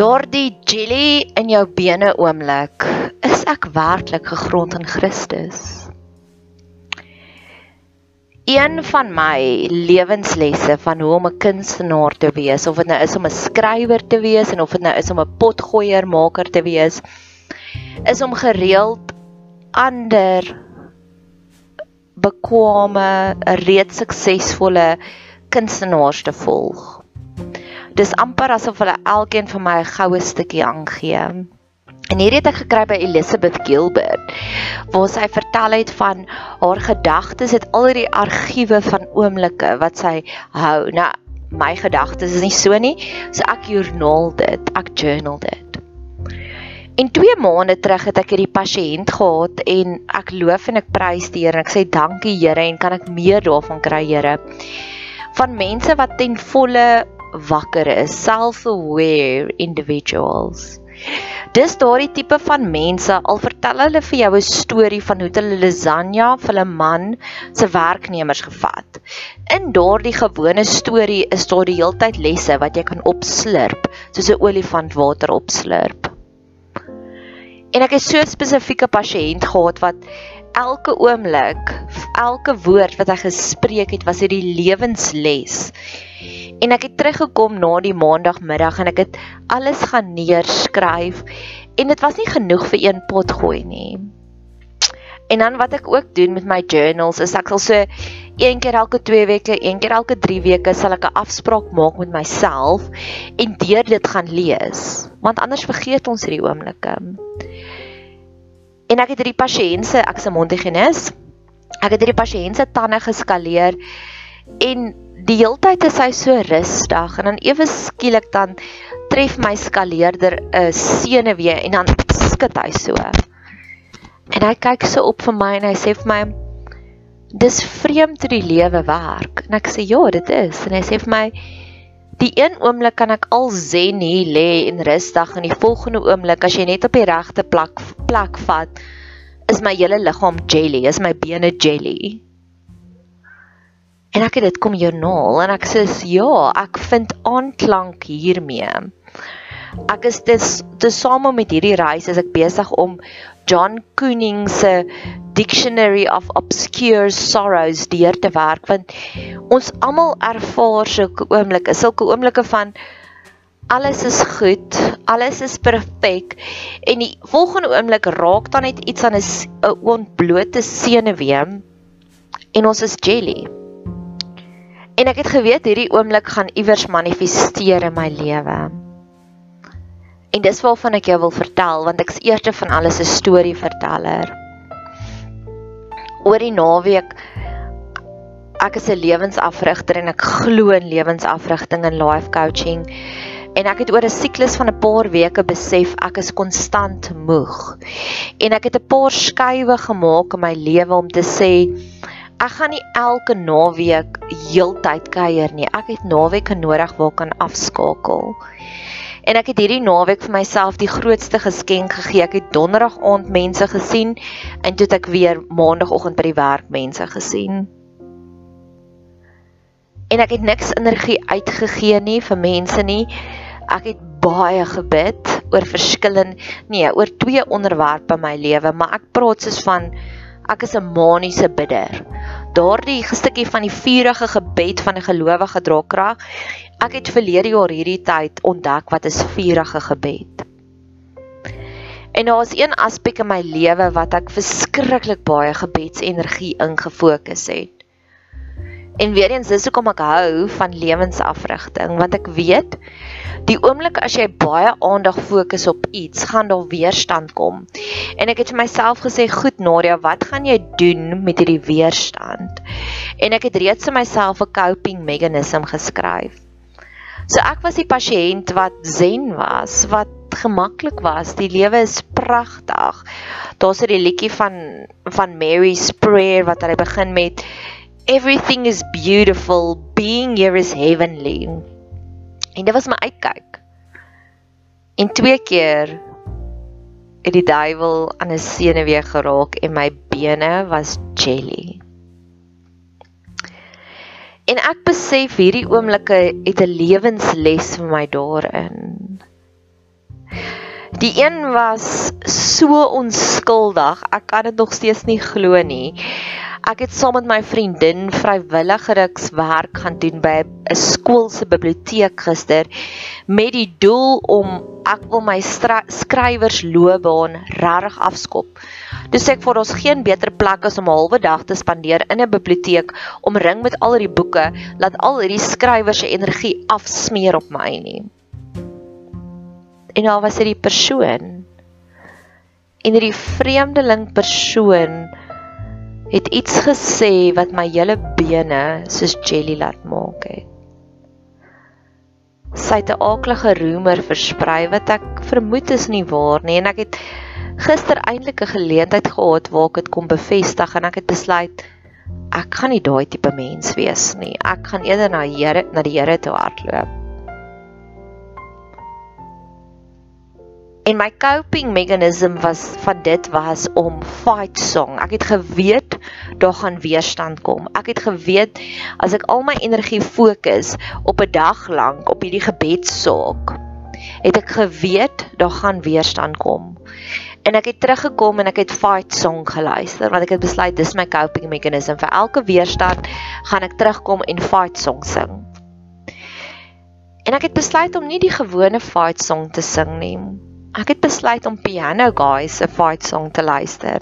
Daardie jelly in jou bene oomblik, is ek werklik gegrond in Christus. Een van my lewenslesse van hoe om 'n kunstenaar te wees, of dit nou is om 'n skrywer te wees en of dit nou is om 'n potgooier maker te wees, is om gereeld ander bekwame, reeds suksesvolle kunstenaars te volg dis amper asof hulle elkeen vir my 'n goue stukkie aangee. En hierdie het ek gekry by Elizabeth Gilbert waar sy vertel het van haar gedagtes, het al die argiewe van oomblikke wat sy hou. Nou my gedagtes is nie so nie, so ek journal dit, ek journal dit. En 2 maande terug het ek hierdie pasiënt gehad en ek loof en ek prys die Here en ek sê dankie Here en kan ek meer daarvan kry Here. Van mense wat ten volle wakker is, self-aware individuals. Dis daardie tipe van mense al vertel hulle vir jou 'n storie van hoe hulle lasagna vir 'n man se werknemers gevat. In daardie gewone storie is daar die heeltyd lesse wat jy kan opslurp, soos 'n olifant water opslurp. En ek het so 'n spesifieke pasiënt gehad wat elke oomblik, elke woord wat hy gespreek het, was hierdie lewensles. En ek het teruggekom na die maandagmiddag en ek het alles gaan neerskryf en dit was nie genoeg vir een pot gooi nie. En dan wat ek ook doen met my journals is ek sal so een keer elke 2 weke, een keer elke 3 weke sal ek 'n afspraak maak met myself en deur dit gaan lees, want anders vergeet ons hierdie oomblikke. En ek het hierdie pasiënt se ek se mondhygiënis, ek het hierdie pasiënt se tande geskaleer en die heeltyd is hy so rustig en dan ewe skielik dan tref my skaleerder 'n senuwee en dan skud hy so. En hy kyk so op vir my en hy sê vir my dis vreemd hoe die lewe werk. En ek sê ja, dit is. En hy sê vir my die een oomblik kan ek al zen hier lê en rustig en die volgende oomblik as jy net op die regte plek plek vat is my hele liggaam jelly, is my bene jelly. En ek het dit kom journal en ek sê ja, ek vind aanklank hiermee. Ek is te same met hierdie reis as ek besig om John Kooning se Dictionary of Obscure Sorrows deur te werk want ons almal ervaar sulke oomblikke, sulke oomblikke van alles is goed, alles is perfek en die volgende oomblik raak dan net iets aan 'n ontblote senuwee en ons is jelly. En ek het geweet hierdie oomblik gaan iewers manifesteer in my lewe. En dis waarvan ek jou wil vertel want ek's eerste van alles 'n storieverteller. Oor die naweek ek is 'n lewensafrigter en ek glo in lewensafrigting en life coaching. En ek het oor 'n siklus van 'n paar weke besef ek is konstant moeg. En ek het 'n paar skuwe gemaak in my lewe om te sê ek gaan nie elke naweek heeltyd kuier nie. Ek het naweke nodig waar kan afskakel. En ek het hierdie naweek vir myself die grootste geskenk gegee. Ek het donderdag aand mense gesien en toe het ek weer maandagooggend by die werk mense gesien. En ek het niks energie uitgegee nie vir mense nie. Ek het baie gebid oor verskillende nee, oor twee onderwerpe in my lewe, maar ek praat soos van ek is 'n maniese bidder. Daardie stukkie van die vurige gebed van 'n gelowige dra krag. Ek het verlede jaar hierdie tyd ontdek wat is vurige gebed. En daar is een aspek in my lewe wat ek verskriklik baie gebedsenergie ingefokus het. En weer eens dis hoekom ek hou van lewensafrigting want ek weet die oomblik as jy baie aandag fokus op iets, gaan daar weerstand kom. En ek het vir myself gesê, "Goed Nadia, wat gaan jy doen met hierdie weerstand?" En ek het reeds vir myself 'n coping mechanism geskryf. So ek was die pasiënt wat zen was, wat gemaklik was. Die lewe is pragtig. Daar's 'n liedjie van van Mary's Prayer wat hy begin met Everything is beautiful, being here is heavenly. En dit was my uitkyk. En twee keer het die duiwel aan 'n senuwee geraak en my bene was jelly. En ek besef hierdie oomblikke het 'n lewensles vir my daarin. Die een was so onskuldig. Ek kan dit nog steeds nie glo nie. Ek het saam met my vriendin vrywilligerikswerk gaan doen by 'n skool se biblioteek gister met die doel om ek wil my skrywersloopbaan regtig afskop. Dis ek vir ons geen beter plek as om 'n halwe dag te spandeer in 'n biblioteek omring met al hierdie boeke, laat al hierdie skrywers se energie afsmeer op my nie. En daar was hierdie persoon en hierdie vreemdeling persoon het iets gesê wat my hele bene soos jelly laat maak het. Sy het 'n aaklige roemer versprei wat ek vermoed is nie waar nie en ek het gister eintlik 'n geleentheid gehad waar ek dit kon bevestig en ek het besluit ek gaan nie daai tipe mens wees nie. Ek gaan eerder na Here na die Here toe hardloop. En my coping mechanism was van dit was om fight song. Ek het geweet daar gaan weerstand kom. Ek het geweet as ek al my energie fokus op 'n dag lank op hierdie gebedssaak, het ek geweet daar gaan weerstand kom. En ek het teruggekom en ek het fight song geluister want ek het besluit dis my coping mechanism vir elke weerstand gaan ek terugkom en fight song sing. En ek het besluit om nie die gewone fight song te sing nie ek het besluit om Piano Guys se fight song te luister.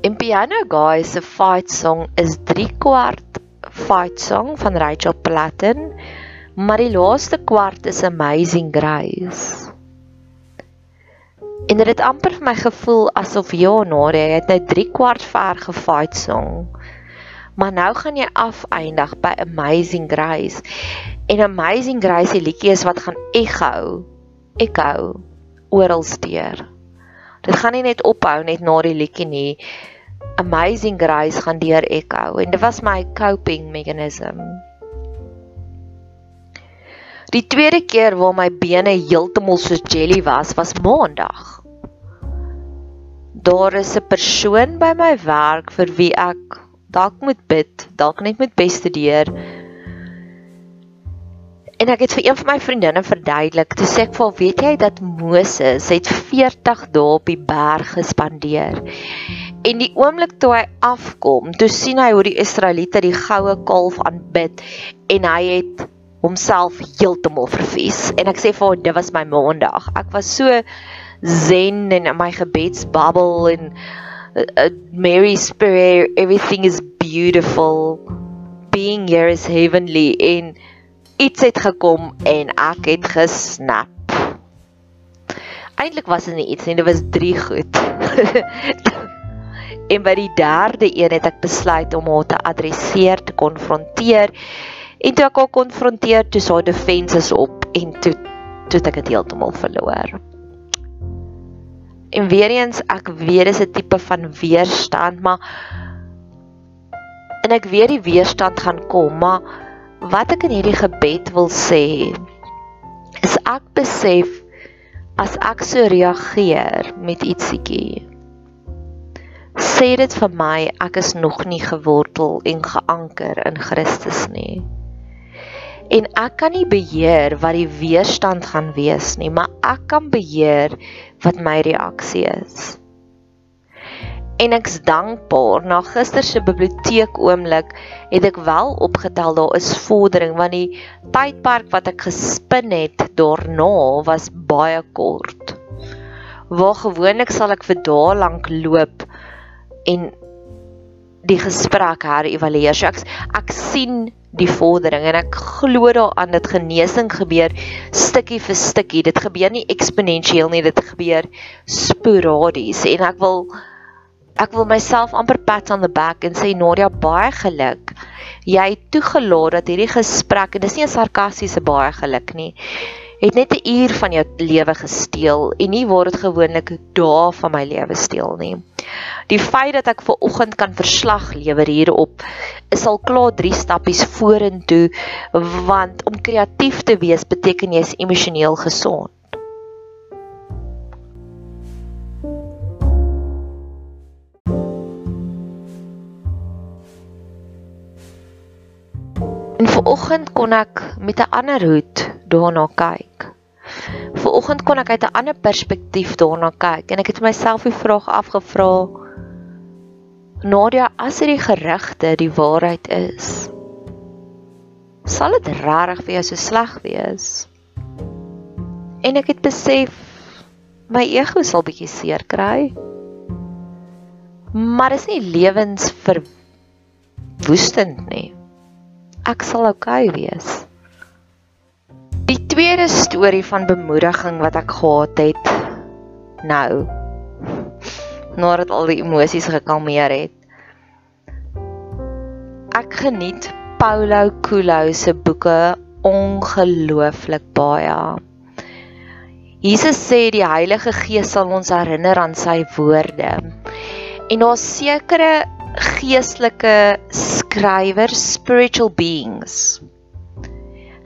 In Piano Guys se fight song is 3 kwart fight song van Rachel Platten, maar die laaste kwart is Amazing Grace. En dit het amper vir my gevoel asof Jonare het nou 3 kwart ver gefight song. Maar nou gaan jy afeindig by Amazing Grace. En Amazing Grace se liedjie is wat gaan echo, echo oral steur. Dit gaan nie net ophou net na die liedjie nie. Amazing Grace gaan deur echo en dit was my coping mechanism. Die tweede keer waar my bene heeltemal soos jelly was, was Maandag. Daar is 'n persoon by my werk vir wie ek dalk moet bid, dalk net met bestudeer En ek het vir een van my vriendinne verduidelik, toe sê ek vir haar, weet jy dat Moses het 40 dae op die berg gespandeer. En die oomblik toe hy afkom, toe sien hy hoe die Israeliete die goue kalf aanbid en hy het homself heeltemal vervies. En ek sê vir haar, dit was my maandag. Ek was so zen en in my gebedsbabbel en uh, Mary spirit everything is beautiful. Being here is heavenly en iets het gekom en ek het gesnap. Eintlik was dit nie iets nie, dit was drie goed. en by die derde een het ek besluit om haar te adresseer, te konfronteer. En toe ek haar konfronteer, toe sy defenses op en toe toe ek dit heeltemal verloor. En weer eens, ek weet dis 'n tipe van weerstand, maar en ek weet die weerstand gaan kom, maar wat ek in hierdie gebed wil sê is ek besef as ek so reageer met ietsiekie sê dit vir my ek is nog nie gewortel en geanker in Christus nie en ek kan nie beheer wat die weerstand gaan wees nie maar ek kan beheer wat my reaksie is en ek's dankbaar na gister se biblioteek oomblik het ek wel opgetel daar is vordering want die tydperk wat ek gespin het daarna was baie kort. Waar gewoonlik sal ek vir dae lank loop en die gesprek herëvalueer. So ek ek sien die vordering en ek glo daaraan dat genesing gebeur stukkie vir stukkie. Dit gebeur nie eksponensieel nie, dit gebeur sporadies en ek wil ek wil myself amper pat on the back en sê Nadia baie geluk. Jy het toegelaat dat hierdie gesprek en dis nie 'n sarkastiese baie geluk nie. Het net 'n uur van jou lewe gesteel en nie word dit gewoonlik dae van my lewe steel nie. Die feit dat ek ver oggend kan verslag lewer hierop is al klaar 3 stappies vorentoe want om kreatief te wees beteken jy is emosioneel gesond. En ver oggend kon ek met 'n ander hoed daarna kyk. Vooroggend kon ek uit 'n ander perspektief daarna kyk en ek het myself die vraag afgevra: Nadia, as dit die gerugte die waarheid is, sal dit regtig vir jou so sleg wees? En ek het besef my ego sal bietjie seer kry. Maar is nie lewensverwoestend nie. Ek sal oukei okay wees. Die tweede storie van bemoediging wat ek gehad het nou nadat al die emosies gekalmeer het. Ek geniet Paulo Coelho se boeke ongelooflik baie. Jesus sê die Heilige Gees sal ons herinner aan sy woorde. En daar's sekere geestelike skrywers, spiritual beings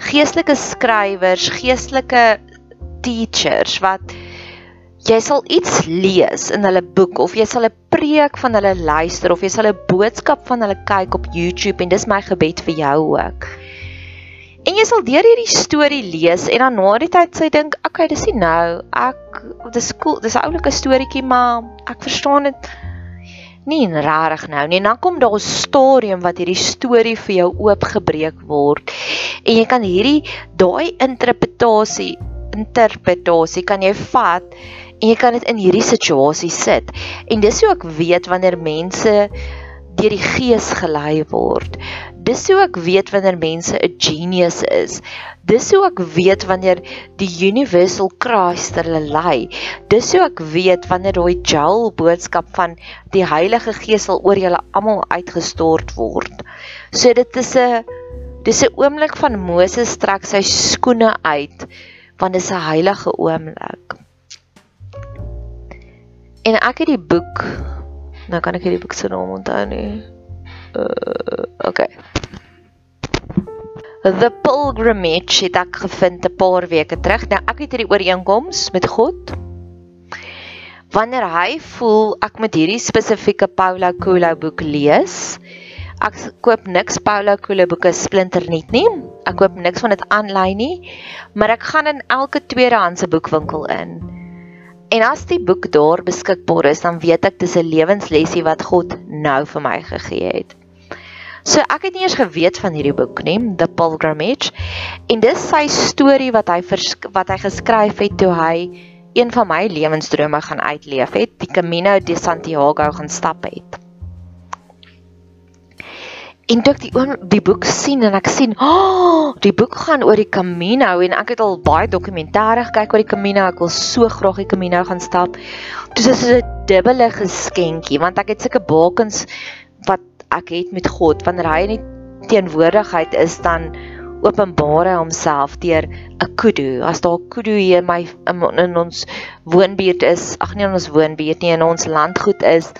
geestelike skrywers, geestelike teachers wat jy sal iets lees in hulle boek of jy sal 'n preek van hulle luister of jy sal 'n boodskap van hulle kyk op YouTube en dis my gebed vir jou ook. En jy sal deur hierdie storie lees en dan na die tyd sê dink, okay, dis nie nou. Ek dis cool, dis 'n oulike storieetjie, maar ek verstaan dit nie regtig nou nie. En dan kom daar 'n stadium wat hierdie storie vir jou oopgebreek word. En jy kan hierdie daai interpretasie interpretasie kan jy vat en jy kan dit in hierdie situasie sit. En dis hoe ek weet wanneer mense deur die gees gelei word. Dis hoe ek weet wanneer mense 'n genius is. Dis hoe ek weet wanneer die universal Christ hulle lei. Dis hoe ek weet wanneer daai gel boodskap van die Heilige Gees sal oor julle almal uitgestort word. So dit is 'n dis 'n oomblik van Moses trek sy skoene uit want dit is 'n heilige oomblik. En ek het die boek nou kan ek hierdie boek se naam onthou nie. Uh okay. The Pilgrimage het ek gevind 'n paar weke terug. Nou ek het hierdie ooreenkoms met God. Wanneer hy voel ek moet hierdie spesifieke Paulo Coelho boek lees, ek koop niks Paulo Coelho boeke splinternuut nie. Ek koop niks van dit aanlyn nie, maar ek gaan in elke tweedehandse boekwinkel in. En as die boek daar beskikbaar is, dan weet ek dis 'n lewenslesie wat God nou vir my gegee het. So ek het nie eers geweet van hierdie boek nie, The Pilgrimage. En dis sy storie wat hy wat hy geskryf het toe hy een van my lewensdrome gaan uitleef het, die Camino de Santiago gaan stap het. En toe ek die oom die boek sien en ek sien, "Ag, oh, die boek gaan oor die Camino en ek het al baie dokumentêre gekyk oor die Camino. Ek wil so graag die Camino gaan stap." Dis is 'n dubbele geskenkie want ek het sulke bakens ek het met God wanneer hy in die teenwoordigheid is dan openbaar hy homself deur 'n kudu. As daar 'n kudu hier in my in, ons woonbuurt is, ag nee in ons woonbuurt nie in ons landgoed is,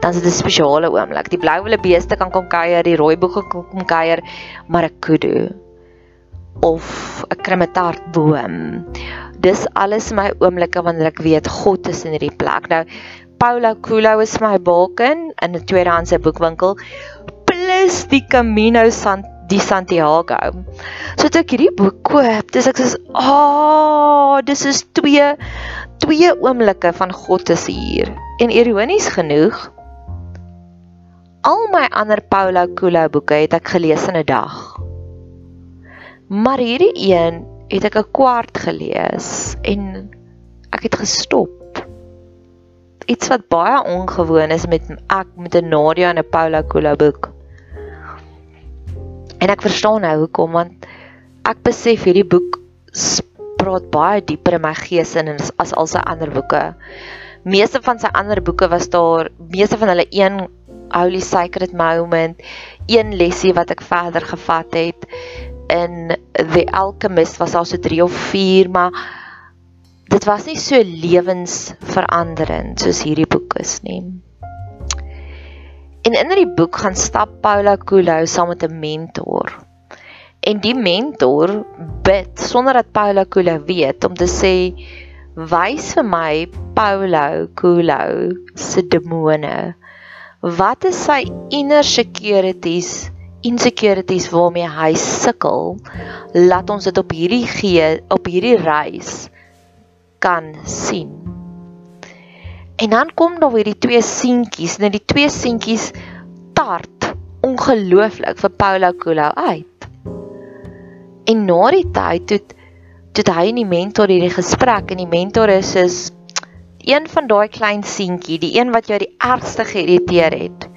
dan is dit 'n spesiale oomblik. Die blou wille beeste kan kom kuier, die rooi boeke kan kom kuier, maar 'n kudu of 'n krematartboom. Dis alles my oomblikke wanneer ek weet God is in hierdie plek. Nou Paula Coelho is my baken in 'n tweedehandse boekwinkel plus die Camino San die Santiago. So toe ek hierdie boek koop, dis ek sê, "Ag, oh, dis is twee twee oomblikke van God is hier." En ironies genoeg, al my ander Paula Coelho boeke het ek gelees in 'n dag. Maar hierdie een het ek 'n kwart gelees en ek het gestop iets wat baie ongewoon is met ek met 'n Nadia en 'n Paula Coelho boek. En ek verstaan nou hoekom want ek besef hierdie boek praat baie dieper in my gees in as, as al sy ander boeke. Meeste van sy ander boeke was daar meeste van hulle een holy sacred moment, een lesie wat ek verder gevat het in The Alchemist was also 3 of 4, maar dit was nie so lewensveranderend soos hierdie boek is nie. En in hierdie boek gaan stap Paula Coelho saam met 'n mentor. En die mentor bid sonder dat Paula Coelho weet om te sê wys vir my Paulo Coelho se demone. Wat is sy inner securities, insecurities waarmee hy sukkel? Laat ons dit op hierdie gee op hierdie reis kan sien. En dan kom daar weer die twee seentjies, en die twee seentjies tart ongelooflik vir Paulo Coelho uit. En na die tyd het toe hy en die mentor hierdie gesprek en die mentor is is een van daai klein seentjie, die een wat jou die ergste geïrriteer het.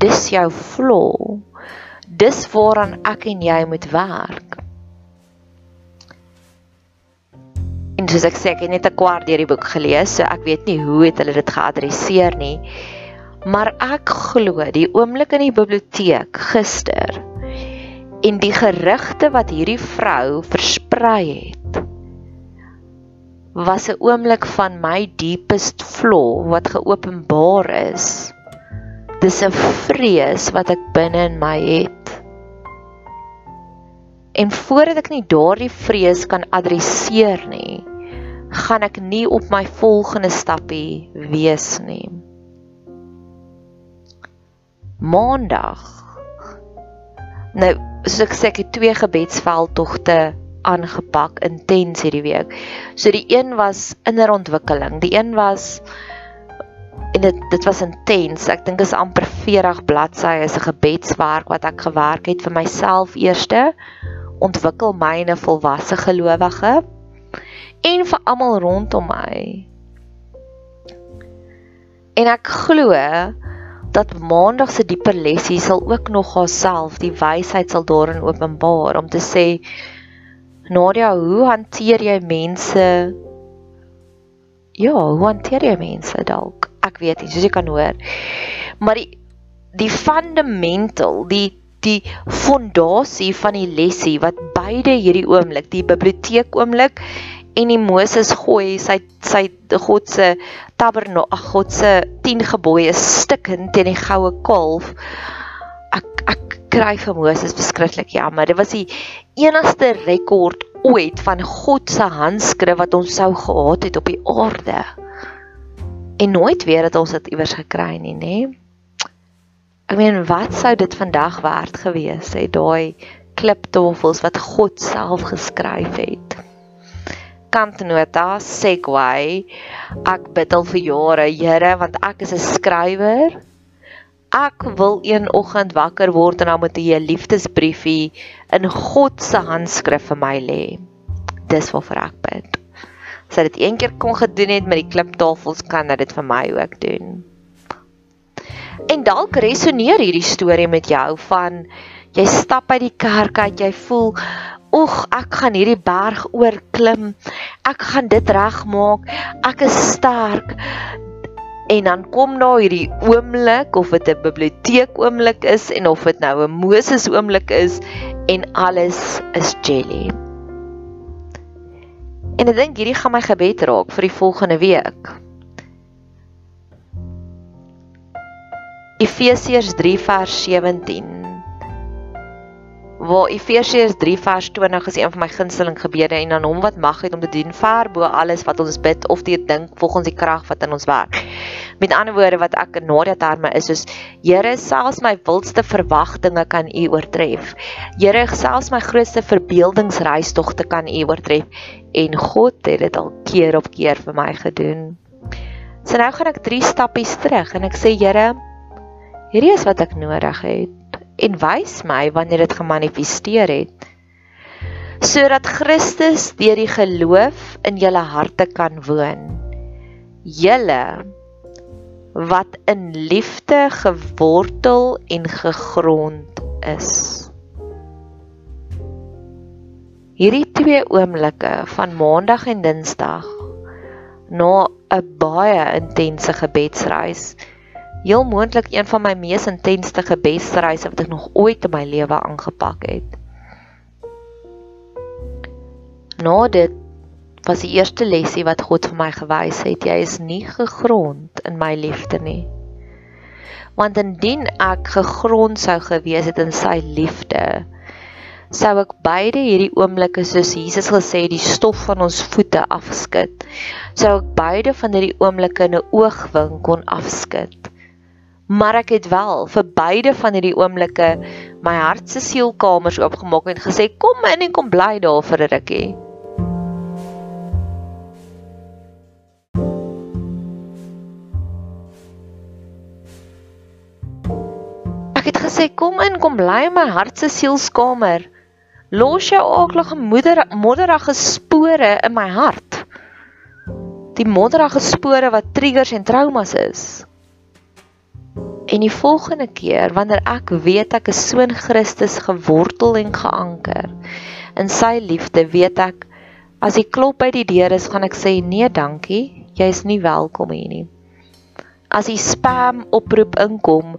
Dis jou flaw. Dis waaraan ek en jy moet werk. Soos ek sê, ek het net 'n kwart deur die boek gelees, so ek weet nie hoe het hulle dit geadresseer nie. Maar ek glo die oomblik in die biblioteek gister en die gerugte wat hierdie vrou versprei het was 'n oomblik van my deepest flaw wat geopenbaar is. Dis 'n vrees wat ek binne in my het. En voordat ek nie daardie vrees kan adresseer nie, gaan ek nie op my volgende stappie wees nie. Maandag. Nou, soos ek sê, ek het twee gebedsveldtogte aangepak intens hierdie week. So die een was innerontwikkeling. Die een was en dit dit was intens. Ek dink is amper 40 bladsye is 'n gebedswerk wat ek gewerk het vir myself eerste ontwikkel my 'n volwasse gelowige en vir almal rondom my. En ek glo dat maandag se dieper lesie sal ook nog haarself die wysheid sal daarin openbaar om te sê Nadia, hoe hanteer jy mense? Ja, hoe hanteer jy mense dalk? Ek weet nie, soos jy kan hoor. Maar die die fundamental, die die fondasie van die lesie wat beide hierdie oomblik, die biblioteek oomblik en die Moses gooi sy sy God se tabernakel, ag God se 10 gebooie stikkend teen die goue kalf. Ek ek kry vir Moses beskryflik jammer. Dit was die enigste rekord ooit van God se handskrif wat ons sou gehad het op die aarde. En nooit weer het ons dit iewers gekry nie, nê? Ek meen, wat sou dit vandag werd gewees het, daai kliptafels wat God self geskryf het? Kantnota, Segway. Ek bid al vir jare, Here, want ek is 'n skrywer ek wil een oggend wakker word en dan moet 'n liefdesbriefie in God se handskrif vir my lê. Dis waarvoor ek bid. As hy dit een keer kon gedoen het met die kliptafels, kan dit vir my ook doen. En dalk resoneer hierdie storie met jou van jy stap uit die kerk uit, jy voel Oeg, ek gaan hierdie berg oorklim. Ek gaan dit regmaak. Ek is sterk. En dan kom daar hierdie oomblik of dit 'n biblioteek oomblik is en of dit nou 'n Moses oomblik is en alles is jelly. En ek dink hierdie gaan my gebed raak vir die volgende week. Efesiërs 3 vers 17 waar Efesiërs 3 vers 20 is een van my gunsteling gebede en aan hom wat mag het om te doen ver bo alles wat ons bid of te dink volgens die krag wat in ons werk. Met ander woorde wat ek in Nadia terme is soos Here selfs my wildste verwagtinge kan U oortref. Here selfs my grootste verbeeldingsreistogte kan U oortref en God het dit al keer op keer vir my gedoen. So nou gaan ek 3 stappies terug en ek sê Here hierdie is wat ek nodig het en wys my wanneer dit gemanifesteer het sodat Christus deur die geloof in julle harte kan woon. Julle wat in liefde gewortel en gegrond is. Hierdie twee oomblikke van Maandag en Dinsdag na 'n baie intense gebedsreis heel moontlik een van my mees intense gebedsreise wat ek nog ooit in my lewe aangepak het. Na dit was die eerste lesie wat God vir my gewys het, jy is nie gegrond in my liefde nie. Want indien ek gegrond sou gewees het in sy liefde, sou ek beide hierdie oomblikke soos Jesus gesê het, die stof van ons voete afskud. Sou ek beide van hierdie oomblikke in 'n oogwink kon afskud maar ek het wel vir beide van hierdie oomblikke my hart se sielkamers oopgemaak en gesê kom in en kom bly daar vir 'n rukkie. Ek het gesê kom in, kom bly in my hart se sielskamer. Los jou aaklige moeder modderige spore in my hart. Die modderige spore wat triggers en traumas is. En die volgende keer wanneer ek weet ek is so in Christus gewortel en geanker in sy liefde, weet ek as hy klop by die deur is, gaan ek sê nee, dankie, jy is nie welkom hier nie. As die spam oproep inkom,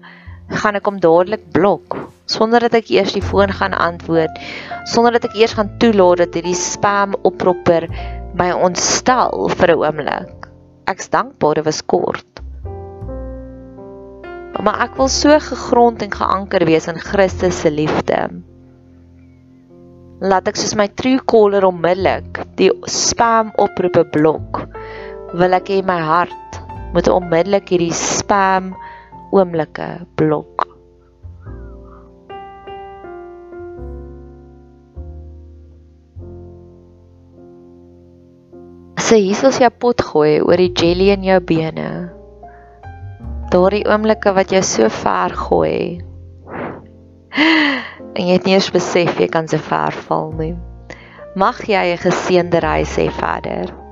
gaan ek hom dadelik blok sonder dat ek eers die foon gaan antwoord, sonder dat ek eers gaan toelaat dat hierdie spam oproeper my ontstel vir 'n oomblik. Ek's dankbaar dit was kort maar ek wil so gegrond en geanker wees in Christus se liefde. Laat ek soos my true caller onmiddellik die spam oproepe blok. Wil ek hê my hart moet onmiddellik hierdie spam oomblikke blok. Jesus jy pot gooi oor die jelly in jou bene daardie oomblikke wat jou so ver gooi. En jy het nie eens besef jy kan so ver val nie. Mag jy 'n geseënde reis hê verder.